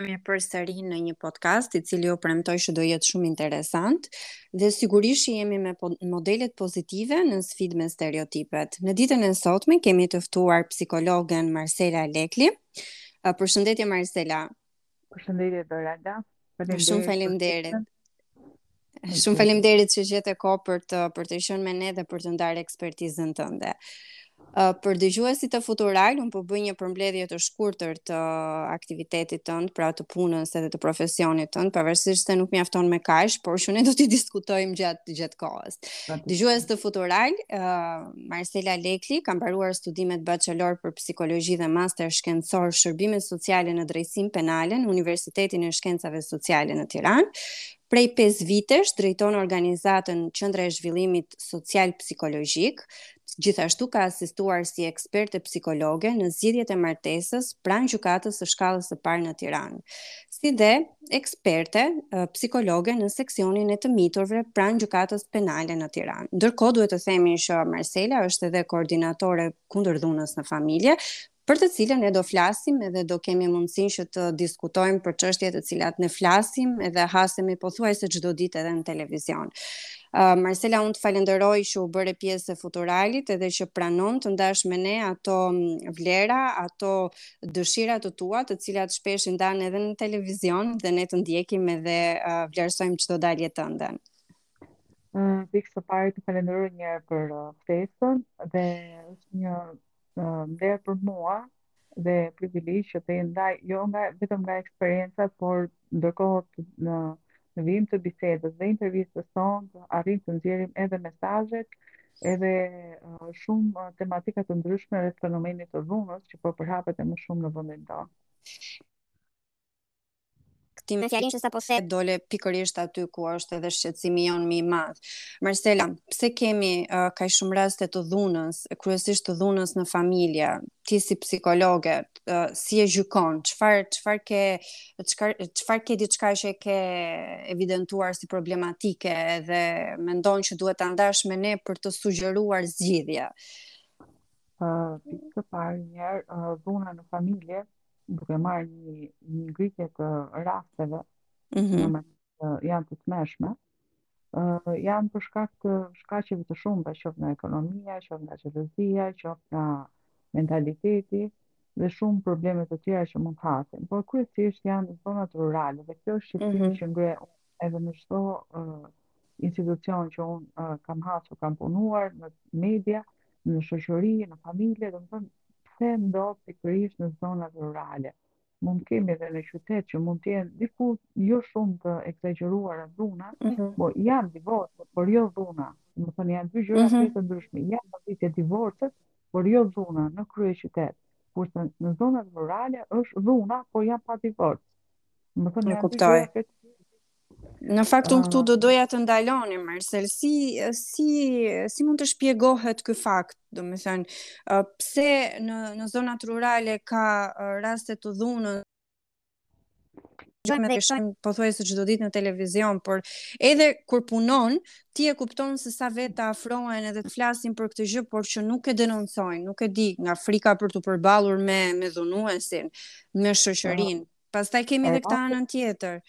kthehemi përsëri në një podcast i cili u premtoj që do jetë shumë interesant dhe sigurisht që jemi me po modelet pozitive në sfidë me stereotipet. Në ditën e sotme kemi të ftuar psikologen Marcela Lekli. Përshëndetje Marcela. Përshëndetje Dorada. Faleminderit. Shumë faleminderit. Shumë faleminderit që gjete kohë për të për të qenë me ne dhe për të ndarë ekspertizën tënde. Uh, për dëgjuesit të Futural, unë po bëj një përmbledhje të shkurtër të aktivitetit tënd, pra të punës edhe të profesionit tënd, pavarësisht se nuk mjafton me kaq, por që ne do të diskutojmë gjatë gjatë kohës. Dëgjues të Futural, uh, Marcela Lekli ka mbaruar studimet bachelor për psikologji dhe master shkencor shërbime sociale në drejtësinë penale në Universitetin e Shkencave Sociale në Tiranë Prej pesë vitesh drejton organizatën Qendra e Zhvillimit Social Psikologjik, gjithashtu ka asistuar si eksperte psikologe në zgjidhjet e martesës pranë Gjykatës së Shkallës së Parë në Tiranë, si dhe eksperte psikologe në seksionin e të miturve pranë Gjykatës Penale në Tiranë. Ndërkohë duhet të themi që Marcela është edhe koordinatore kundër dhunës në familje, për të cilën ne do flasim edhe do kemi mundësinë që të diskutojmë për çështje të cilat ne flasim edhe hasemi pothuajse çdo ditë edhe në televizion. Uh, Marcela, unë të falenderoj që u bëre pjesë e Futuralit edhe që pranon të ndash me ne ato mm, vlera, ato dëshira të tua, të cilat shpesh i ndan edhe në televizion dhe ne të ndjekim edhe uh, vlerësojmë çdo dalje tënde. Pikë së pari të falenderoj një herë për uh, ftesën dhe është një nder për mua dhe privilegj që të ndaj jo nga vetëm nga eksperiencat, por ndërkohë në në vijim të bisedës dhe intervistës sonë të arrijmë të nxjerrim edhe mesazhet, edhe uh, shumë uh, tematika të ndryshme rreth fenomenit të dhunës që po përhapet e më shumë në vendin tonë. Ti me fjalinë që sapo the dole pikërisht aty ku është edhe shqetësimi jonë më i madh. Marcela, pse kemi uh, kaq shumë raste të dhunës, kryesisht të dhunës në familje? Ti si psikologe, uh, si e gjykon? Çfarë çfarë ke çfarë çfarë ke diçka që e ke evidentuar si problematike dhe mendon që duhet ta ndash me ne për të sugjeruar zgjidhje? Uh, pikë të parë, një herë, uh, dhuna në familje, duke marrë një, një ngritje të rasteve, mm -hmm. në të, janë të tmerrshme, uh, janë për shkak të shkaqeve të shumta, qoftë nga ekonomia, qoftë nga xhelozia, qoftë nga mentaliteti dhe shumë probleme të tjera që mund të hasin. Por kryesisht janë zonat rurale dhe kjo është shqetësim mm -hmm. që ngre unë edhe në çdo uh, institucion që unë uh, kam hasur, kam punuar në media, në shoqëri, në familje, domethënë pse ndodh pikërisht në zonat rurale. Mund të kemi edhe në qytet që mund të jenë diku jo shumë të ekzagjeruara dhuna, mm -hmm. por janë divorce, por jo dhuna. Domethënë janë dy gjëra mm -hmm. të ndryshme. Janë mundësi divorce, por jo dhuna në kryeqytet. Kurse në zonat rurale është dhuna, por janë pa divorc. Domethënë janë dy gjëra Në fakt unë këtu do doja të ndaloni Marcel, si si si mund të shpjegohet ky fakt, domethënë, pse në në zonat rurale ka raste të dhunës Dëgjojmë dhe shohim pothuajse çdo ditë në televizion, por edhe kur punon, ti e kupton se sa veta afrohen edhe të flasin për këtë gjë, por që nuk e denoncojnë, nuk e di nga frika për t'u përballur me me dhunuesin, me shoqërinë. Pastaj kemi edhe këtë anën tjetër.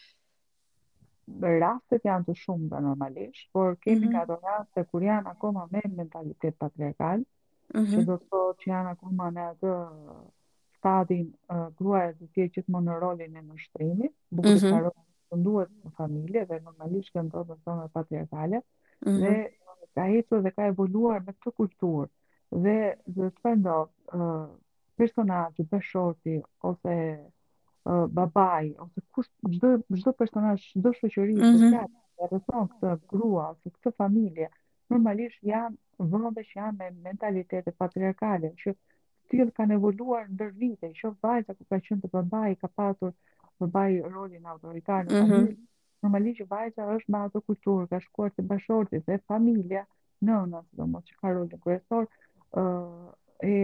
Rastet janë të shumta normalisht, por kemi mm -hmm. do raste kur janë akoma me mentalitet patriarkal, mm -hmm. që mhm. do të thotë që janë akoma në atë stadin uh, gruaja të jetë gjithmonë në rolin e nënshtrimit, bukur mm -hmm. të nduhet në familje dhe normalisht janë domethënë patriarkale, mm -hmm. dhe ka ecur dhe ka evoluar me këtë kulturë, dhe dhe te çfarëdo, uh, personazhi, bashkëshorti ose uh, babai ose kushdo çdo personazh, çdo shoqëri mm -hmm. sociale rrethon këtë grua ose këtë familje, normalisht janë vende që janë me mentalitete patriarkale, që të tillë kanë evoluar ndër vite, që vajza kur ka qenë te babai, ka pasur babai rolin autoritar në mhm. familje, mm -hmm. Normalisht që vajza është me atë kulturë, ka shkuar te bashkëshorti dhe familja, nëna sidomos që ka rolin kryesor, ë e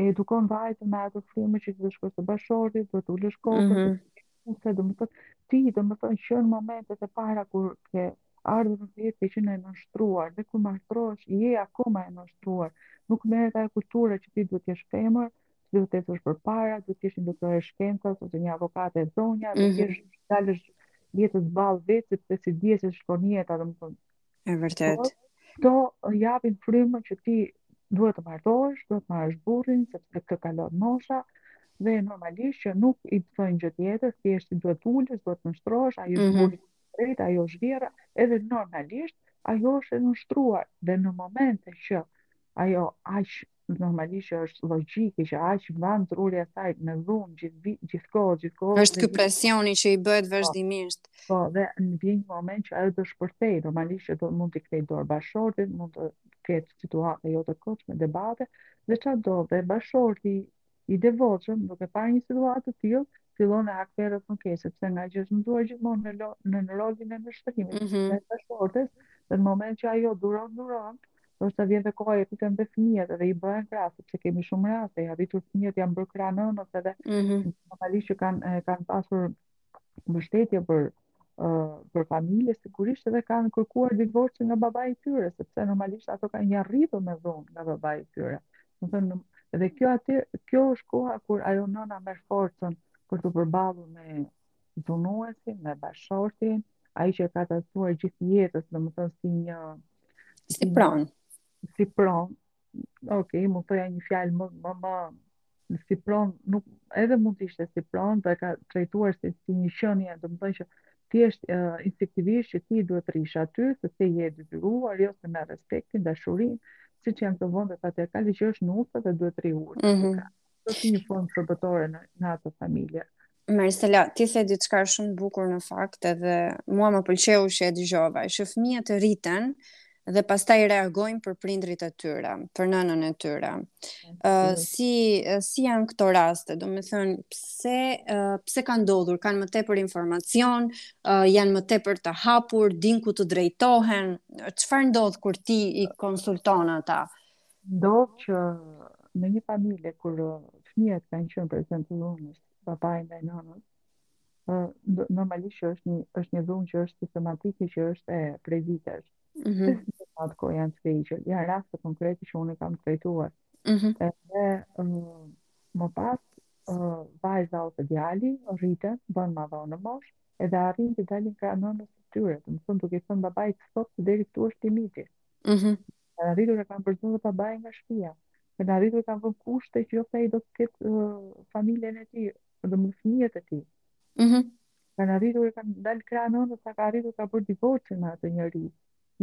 e edukon vajzën me atë frymë që do shkosh te bashkëshorti, do të ulësh kokën, mm -hmm. se domethënë ti domethënë që në momentet e para kur ke ardhur në jetë ke qenë e nënshtruar dhe kur martohesh je akoma e nënshtruar. Nuk merret ajo kultura që ti duhet të jesh femër, duhet të ecësh përpara, duhet të jesh një doktore e shkencës ose një avokate e zonja, duhet të mhm. t'i dalësh jetës ballë vetë sepse s'dihet si shkon jeta, domethënë. E vërtetë. Këto japin frymën që ti duhet të martohesh, duhet të marrësh burrin sepse të kalon mosha dhe normalisht që nuk i thonë gjë tjetër, thjesht ti duhet të ulesh, duhet të nënshtrohesh, ai është mhm. burri mm -hmm. drejt, ajo është vjehrra, edhe normalisht ajo është e nënshtruar dhe në momente që ajo aq Normalisht që është logjike që aq mban truri e saj me dhunë gjithë vit, gjithë kohë, gjithë kohë. Është ky presioni që i bëhet po. vazhdimisht. Po, dhe vjen një moment që ajo do shpërthejë, normalisht që do mund t'i kthejë dorë bashkëshortit, mund të ketë situata jo të këndshme, debate, dhe çfarëdo, dhe bashkëshorti i divorcin, duke pa një situatë të tillë, fillon e hakmerret më keq, sepse ngaqë është mësuar gjithmonë në ro, në rolin e nënshtrimit, mm -hmm. bashkëshortes, dhe në moment që ajo duron, duron, do të vjen dhe koha e rriten dhe fëmijët edhe i bëhen krah, sepse kemi shumë raste, janë rritur fëmijët janë bërë krah nënës edhe mm -hmm. normalisht që kanë kanë pasur mbështetje për për familje sigurisht edhe kanë kërkuar divorcin nga babai i tyre sepse normalisht ato janë rritur me dhunë nga babai i tyre. Domethënë dhe kjo aty kjo është koha kur ajo nëna merr forcën për t'u përballur me dhunuesin, me bashkëshortin, ai që e ka trajtuar gjithë jetës, domethënë si një si pronë, si pronë ok, mund të thoja një fjalë më më më në si pronë, nuk edhe mund të ishte si pronë, po e ka trajtuar si si një qenie, domethënë që ti është uh, instinktivisht që ti duhet të rrish aty, sepse je e detyruar, jo se me respektin, dashurinë, siç janë këto vende patriarkale që është nuse dhe duhet të rrijë. Mm -hmm. Pra si një formë shërbëtore në, në atë familje. Marcela, ti the diçka shumë bukur në fakt edhe mua më pëlqeu që e dëgjova, që fëmijët rriten dhe pastaj reagojnë për prindërit e tyre, për nënën e tyre. Uh, si si janë këto raste? Domethënë, pse uh, pse kanë ndodhur? Kanë më tepër informacion, uh, janë më tepër të hapur, dinë ku të drejtohen. Çfarë ndodh kur ti i konsulton ata? Ndodh që në një familje kur ë, fëmijët kanë qenë prezent te dhunës babai ndaj nënës, ë, ndo- normalisht që është një është një dhunë që është sistematike, që është e prej vitesh. Mhm. Sepse fëmijët në atë kohë janë të vegjël? Janë raste konkrete që unë i kam trajtuar. Mhm. Edhe ë, më pas ë, vajza ose djali rriten, bëhen madhorë në moshë, edhe arrijnë të dalin krah nënës së tyre, domethënë duke i thënë babait stop se deri këtu është limiti. Mhm. Kanë arritur e kanë përzënë dhe babain nga shtëpia. Dhe kanë arritur e kanë vënë kushte që qoftë se ai do të ketë uh, familjen e tij, domethënë fëmijët e tij. Mm -hmm. Kanë arritur e kanë dalë krah nënës, sa ka arritur ka bërë divorcin me atë njeri.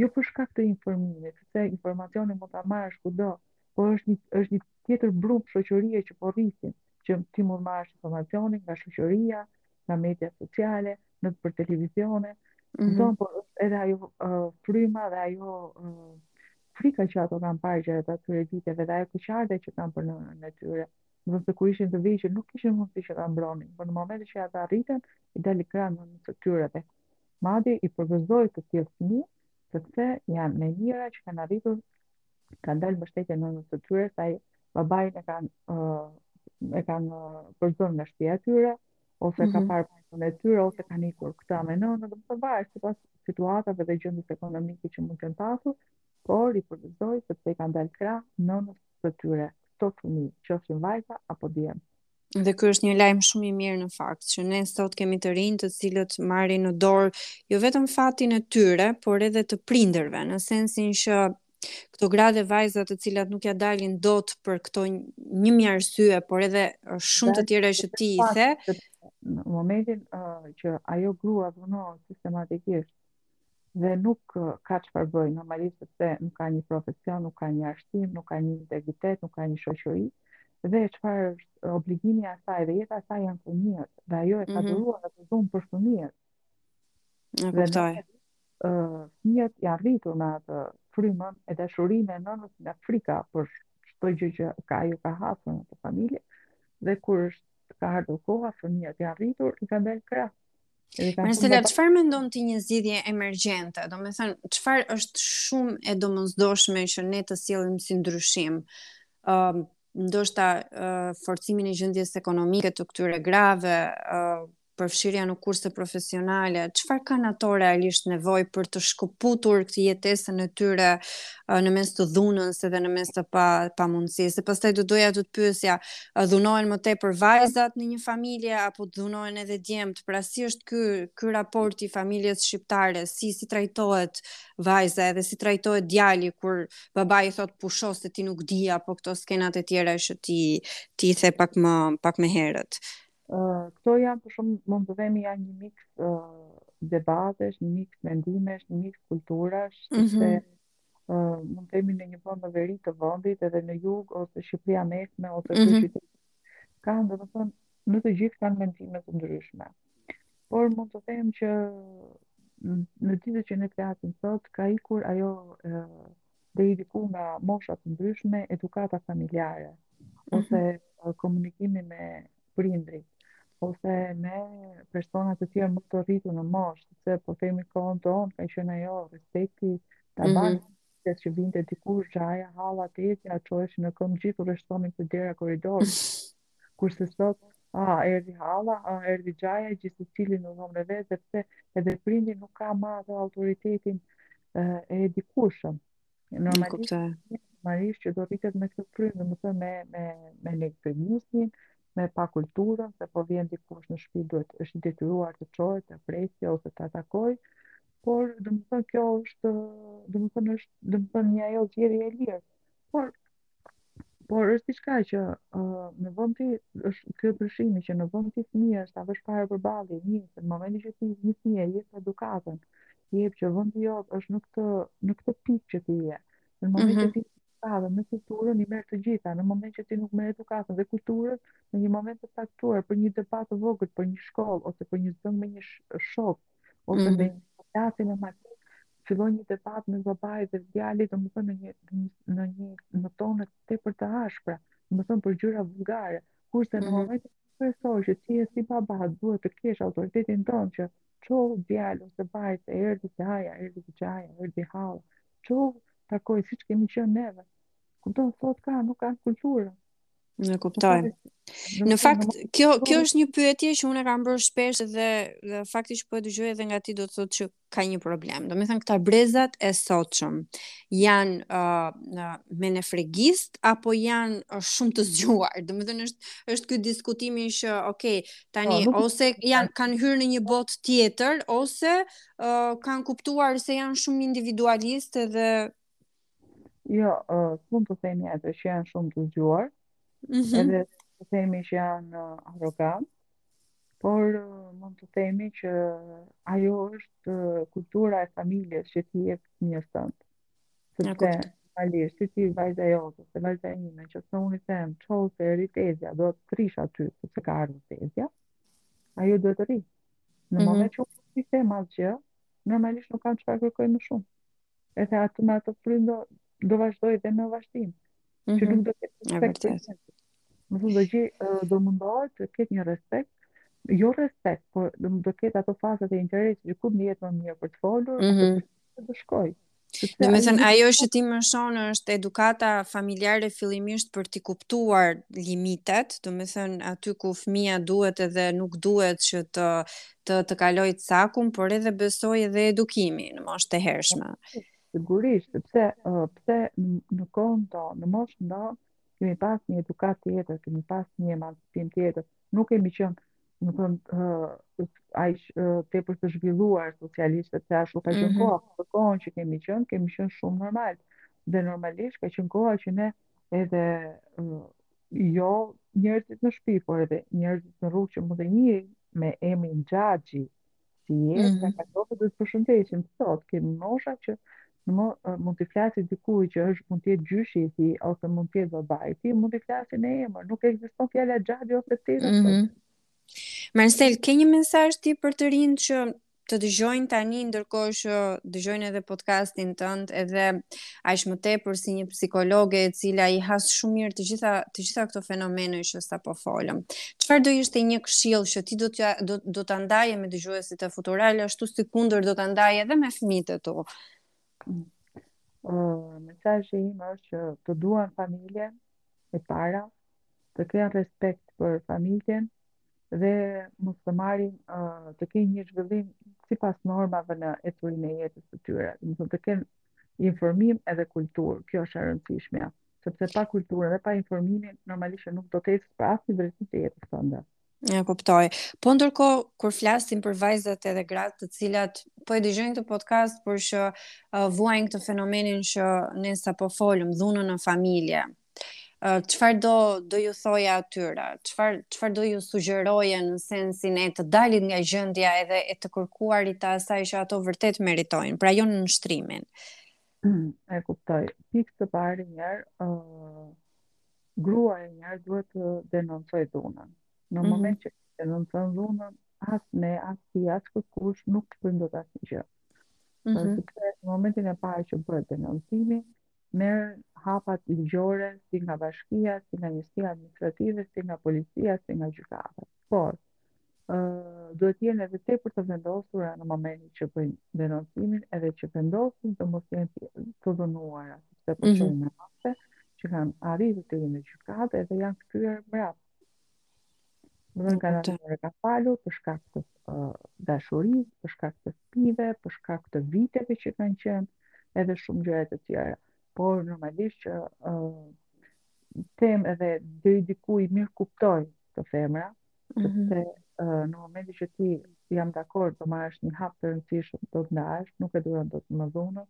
Jo për shkak të informimit, sepse informacioni mund ta marrësh kudo, por është një është një tjetër brumë shoqërie që po rritin, që ti mund ta marrësh informacionin nga shoqëria, nga media sociale, nëpër televizione, mm -hmm. Don, por është edhe ajo uh, fryma dhe ajo uh, frika që ato kanë parë gjatë tërë atyre viteve dhe ajo keqardhje që kanë për nënën e tyre. Domethënë se kur ishin të vegjël nuk kishin mundësi që ta mbronin, por në momentin që ata u rritën, i dalin krah nënës së tyre dhe. Madje i përgëzoj të tillë fëmijë, sepse janë fëmijëra që kanë arritur kanë dalë mbështetje nënës së tyre, sa i babain e kanë uh, e kanë përzënë nga shtëpia e tyre, ose mm -hmm. ka mhm. parë punën e tyre, ose kanë ikur këta me nënën, domethënë varet, sipas situatave dhe gjendjes ekonomike që mund të kenë pasur, por i përzënë, sepse i kanë dalë krah nënës së tyre, këto fëmijë, qofshin vajza apo djem. Dhe ky është një lajm shumë i mirë në fakt, që ne sot kemi të rinj të cilët marrin në dorë jo vetëm fatin e tyre, por edhe të prindërve, në sensin që këto gra dhe vajza të cilat nuk ja dalin dot për këto një mijë arsye, por edhe shumë të tjera që ti i the, në momentin uh, që ajo grua dhunohet sistematikisht dhe nuk ka çfarë bëjë normalisht sepse nuk ka një profesion, nuk ka një arsim, nuk ka një integritet, nuk ka një shoqëri dhe çfarë është obligimi i asaj dhe jeta e saj janë fëmijët dhe ajo e ka mhm. duruar atë dhunë për fëmijët. E kuptoj. Ë fëmijët janë rritur me atë frymën e dashurisë së nënës nga frika për çdo gjë që ka ajo ka hasur në familje dhe kur është ka ardhur koha fëmijët janë rritur i kanë dalë krah Marsela, çfarë mendon ti një zgjidhje emergjente? Domethënë, çfarë është shumë e domosdoshme që ne të sjellim si ndryshim? Ëm, uh, ndoshta uh, forcimin e gjendjes ekonomike të këtyre grave, uh, përfshirja në kurse profesionale, çfarë kanë ato realisht nevojë për të shkëputur këtë jetesën e tyre në mes të dhunës edhe në mes të pa pamundësisë. Se pastaj do doja të të pyesja, dhunohen më tepër vajzat në një familje apo dhunohen edhe djemt? Pra si është ky ky raport i familjes shqiptare, si si trajtohet vajza edhe si trajtohet djali kur babai i thot pusho se ti nuk di apo këto skenat e tjera që ti i the pak më pak më herët. Këto janë për shumë, mund të themi janë një mix debatesh, një mix mendimesh, një mix kulturash, mm -hmm. sepse mund të themi në një vend në veri të vendit edhe në jug ose Shqipëria mesme ose mm -hmm. qytet kanë domethënë në të gjithë kanë mendime të ndryshme. Por mund të them që në ditët që ne flasim sot ka ikur ajo e, deri diku nga mosha të ndryshme edukata familjare ose mm -hmm. komunikimi me prindrit ose me persona të tjerë më të rritur në moshë, sepse po themi kohën tonë, ka qenë ajo respekti ta mm -hmm. se që vinte dikush xhaxhai, halla, tezja, çoheshin në këmbë gjithë u rreshtonin te dera korridorit. Kurse sot, ah, erdhi halla, ah, erdhi xhaja e gjithsecili në dhomën e vet dhe pse edhe prindi nuk ka më atë autoritetin e dikurshëm. Normalisht një fëmijë normalisht që do rritet me këtë frymë, domethënë me me menefregizmin, me pakulturën, se po vjen dikush në shtëpi duhet është i detyruar të çohet, të presë ose ta takojë. Por domethënë kjo është domethënë është domethënë një ajo zgjedhje e lirë. Por Por është diçka që uh, në vend ti është ky ndryshimi që në vend ti fëmijës t'ia vësh para përballë një në momentin që ti një fëmijë i jep edukatën, i jep që vendi jot është në këtë në këtë pikë që ti je. Në momentin mm -hmm. që ti edukatën me kulturën i merr të gjitha, në momentin që ti nuk merr edukatën dhe kulturën, në një moment të caktuar për një debat të vogël, për një shkollë ose për një zënkë me një shok, sh Ose mm -hmm. dhe një përplasje në makinë, fillon një debat me babai dhe djali, domethënë në një, në një, në tone tepër të ashpra, domethënë për gjëra vulgare, kurse në mhm. momentin mm -hmm. kryesor që ti je si baba duhet të kesh autoritetin tënd që ço djalin ose vajzën, erdhi xhaja, erdhi daja, erdhi halla, çohu takoje siç kemi qenë neve, kupton, sot ka, nuk kanë kulturë, E kuptoj. Po, në fakt, kjo, kjo është një pyetje që unë e kam bërë shpesh dhe, dhe fakti që po e dëgjoj edhe nga ti do të thotë që ka një problem. Domethënë këta brezat e sotshëm janë uh, menefregist apo janë uh, shumë të zgjuar. Domethënë është, është ky diskutimi që, ok, tani, oh, nuk... ose janë, kanë hyrë në një botë tjetër, ose uh, kanë kuptuar se janë shumë individualistë dhe Jo, ë, s'mund të themi atë që janë shumë të zgjuar, Mhm. edhe s'mund të themi që janë ë, arrogantë, por ë, mund të themi që ajo është ë, kultura e familjes që ti i jep fëmijës tënd. E Sepse kuptoj. normalisht si ti vajza jote, si vajza ime, nëse unë i them, çohu se erdhi tezja, do të rrish aty, sepse ka ardhur tezja, ajo duhet të rri. Në Mhm. moment që unë nuk i them asgjë, normalisht nuk kam çfarë kërkoj më shumë. edhe atë me atë frymë do, do vazhdojë dhe në vazhdim, mm -hmm. që mhm. nuk do të ketë respekt për njerëzit. Domethënë, do, gje, do mundohet të ketë një respekt, jo respekt, por do, do ketë ato fazat e interesit që ku ndihet më mirë për të folur, mm -hmm. aty të shkojë. Domethënë, ajo që ti mëshon është edukata familjare fillimisht për t'i kuptuar limitet, domethënë, aty ku fëmija duhet edhe nuk duhet që të të të kalojë cakun, por edhe besoj edhe edukimi në moshë të hershme. Sigurisht, sepse uh, pse në kohën tonë, në moshën tonë, kemi pas një edukatë tjetër, kemi pas një emancipim tjetër, nuk kemi qenë, domethënë, uh, ajsh, uh, tepër të zhvilluar socialisht, sepse ashtu ka qenë mm -hmm. koha, për kohën që kemi qenë, kemi qenë shumë normal, dhe normalisht ka qenë koha që ne edhe uh, Jo njerëzit në shtëpi, por edhe njerëzit në rrugë që mund të njihnin me emrin Xhaxhi. Si je? Mm. do të përshëndetnin. Sot. Kemi mosha që në mo, ë, mund t'i flasë dikujt që është mund të jetë gjyshi i tij ose mund të jetë babai i tij, mund t'i flasin në emër. Nuk ekziston fjala Xhaxhi ose teta sot. Mhm. Marcel, ke një mesazh ti për të rinjtë që të dëgjojnë tani ndërkohë që dëgjojnë edhe podcastin tënd edhe aq më tepër si një psikologe e cila i has shumë mirë të gjitha të gjitha këto fenomene që sapo folëm. Çfarë do ishte një këshillë që ti do të do, do ta ndaje me dëgjuesit e Futural ashtu sikundër do ta ndaje edhe me fëmijët e tu? Uh, mesazhi im është që të duan familjen e para, të kenë respekt për familjen, dhe mos të marrin uh, të kenë një zhvillim sipas normave në ecurinë e jetës së tyre. Do të thotë të kenë informim edhe kulturë. Kjo është e rëndësishmja, sepse pa kulturën dhe pa informimin normalisht nuk do të ecë për asnjë drejtim të jetës tënde. E kuptoj. Po ndërkohë kur flasim për vajzat edhe gratë të cilat po e dëgjojnë këtë podcast por që uh, vuajnë këtë fenomenin që ne sapo folëm, dhunën në familje, çfarë do do ju thoja atyre? Çfarë çfarë do ju sugjeroje në sensin e të dalit nga gjendja edhe e të kërkuarit të asaj që ato vërtet meritojnë, pra jo nënshtrimin. Mm, e kuptoj. Pikë së pari një, uh, grua e njërë duhet të denoncojë dhunën. Në mm -hmm. moment që s'denoncon dhunën, as ne, as ti, as kërkush, nuk të bën dot asnjë gjë. Mm -hmm. Në momentin e parë që bëhet denoncimi, merren hapat ligjore si nga bashkia, si nga njësia administrative, si nga policia, si nga gjykata. Por, duhet të jenë edhe tepër të vendosura në momentin që bëjnë denoncimin edhe që vendosin të mos jenë të dhunuara, sepse ka pas mm -hmm. që kanë arritur të jenë në gjykatë edhe janë kthyer mbrapa. Domethënë e kanë falur për shkak të uh, dashurisë, për shkak të fëmijëve, për shkak të viteve që kanë qenë, edhe shumë gjëra të tjera. Por normalisht që uh, them edhe deri diku i mirëkuptoj këto femra, mhm. sepse mm -hmm. uh, në momentin që ti jam dakord të marrësh një hap të rëndësishëm, do të ndahesh, nuk e duron dot më dhunën,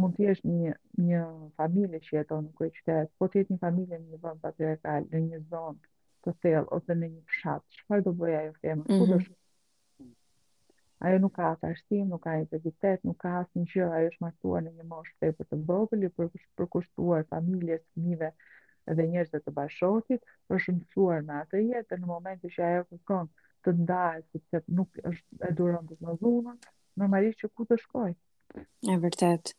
mund të jesh një një familje që jeton në kryeqytet, po të jetë një familje në një vend patriarkal, në një zonë të thellë ose në një fshat, çfarë do bëjë ajo femër? Mm -hmm. Ku do mhm. shkojë? Ajo nuk ka as arsim, nuk ka identitet, nuk ka asnjë gjë, ajo është martuar në një moshë tepër të vogël, i është përkushtuar familjes, fëmijëve dhe njerëzve të bashkëshortit, është mësuar me atë jetë dhe në momentin që ajo kërkon të ndahet sepse nuk e duron dot më dhunën, normalisht që ku të shkojë. E vërtetë.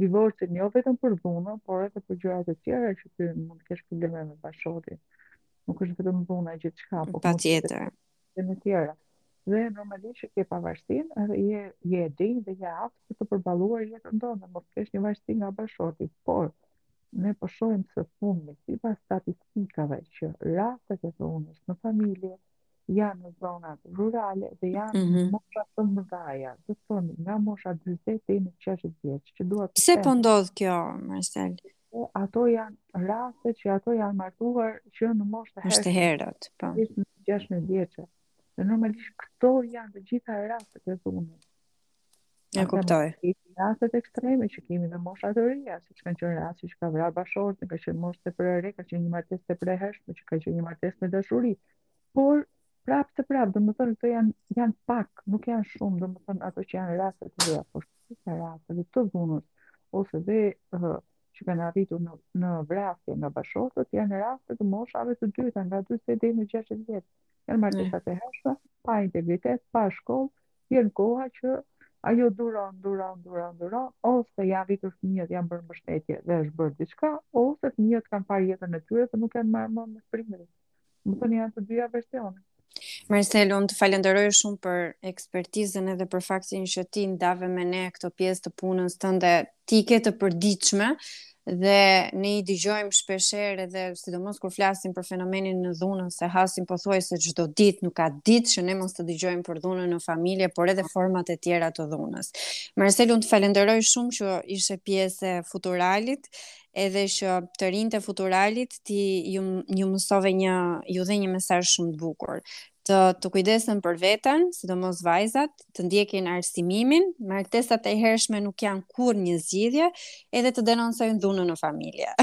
divorcin jo vetëm për dhunën, por edhe për gjëra të tjera që ti mund të kesh probleme me bashkëshortin. Nuk është vetëm dhuna gjithçka, po patjetër. Dhe të tjera. Dhe normalisht që ke pavarësinë, edhe je je e denjë dhe je e aftë për të përballuar jetën tënde, mos kesh një varësi nga bashkëshorti, por ne po shohim së fundmi sipas statistikave që rastet e dhunës në familje janë në zonat rurale dhe janë në mosha të mëdha, domethënë nga mosha 40 deri në 60 vjeç, që dua të them. Pse po ndodh kjo, Marsel? Ato janë raste që ato janë martuar që në moshë të hershme. Shumë herët, po. Në 16 vjeçe. Dhe normalisht këto janë të gjitha rastet e dhunës. E kuptoj. Rastet ekstreme që kemi në mosha të reja, siç kanë qenë rasti që ka vrarë bashkëshortin, ka qenë moshë tepër e re, ka qenë një martesë tepër e hershme, që ka qenë një martesë me dashuri. Por prapëseprapë, domethënë, këto janë, janë pak, nuk janë shumë, domethënë, ato që janë raste të reja, por shumicën e rasteve të dhunës, ose dhe uh, që kanë arritur në, në vrasje nga bashkëshortët, janë raste të moshave të dyta, nga 40 deri në 60 vjeç. Janë martesat mm. e hershme, pa integritet, pa shkollë, Vjen koha që ajo duron, duron, duron, duron, ose janë rritur fëmijët, janë bërë mbështetje dhe është bërë diçka, ose fëmijët kanë parë jetën e tyre dhe nuk janë marrë më me prindërit. Domethënë janë të dyja versionet. Marcel, unë të falenderoj shumë për ekspertizën edhe për faktin që ti ndave me ne këto pjesë të punës tënde ti i ke të përditshme dhe ne i dëgjojmë shpeshherë edhe sidomos kur flasim për fenomenin e dhunës e hasim pothuajse çdo ditë, nuk ka ditë që ne mos të dëgjojmë për dhunën në familje, por edhe format e tjera të dhunës. Marcel, unë të falenderoj shumë që ishe pjesë e Futuralit edhe që të rinjtë e Futuralit ti ju, ju mësove një, ju dhe një mesazh shumë të bukur. të të kujdesen për veten, sidomos vajzat, të ndjekin arsimimin, martesat e hershme nuk janë kurrë një zgjidhje, edhe të denoncojnë dhunën në familje.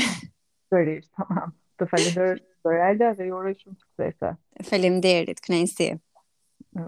Sërish, tamam. Të falenderoj Zoraida dhe ju uroj shumë suksese. Faleminderit, kënaqësi. Në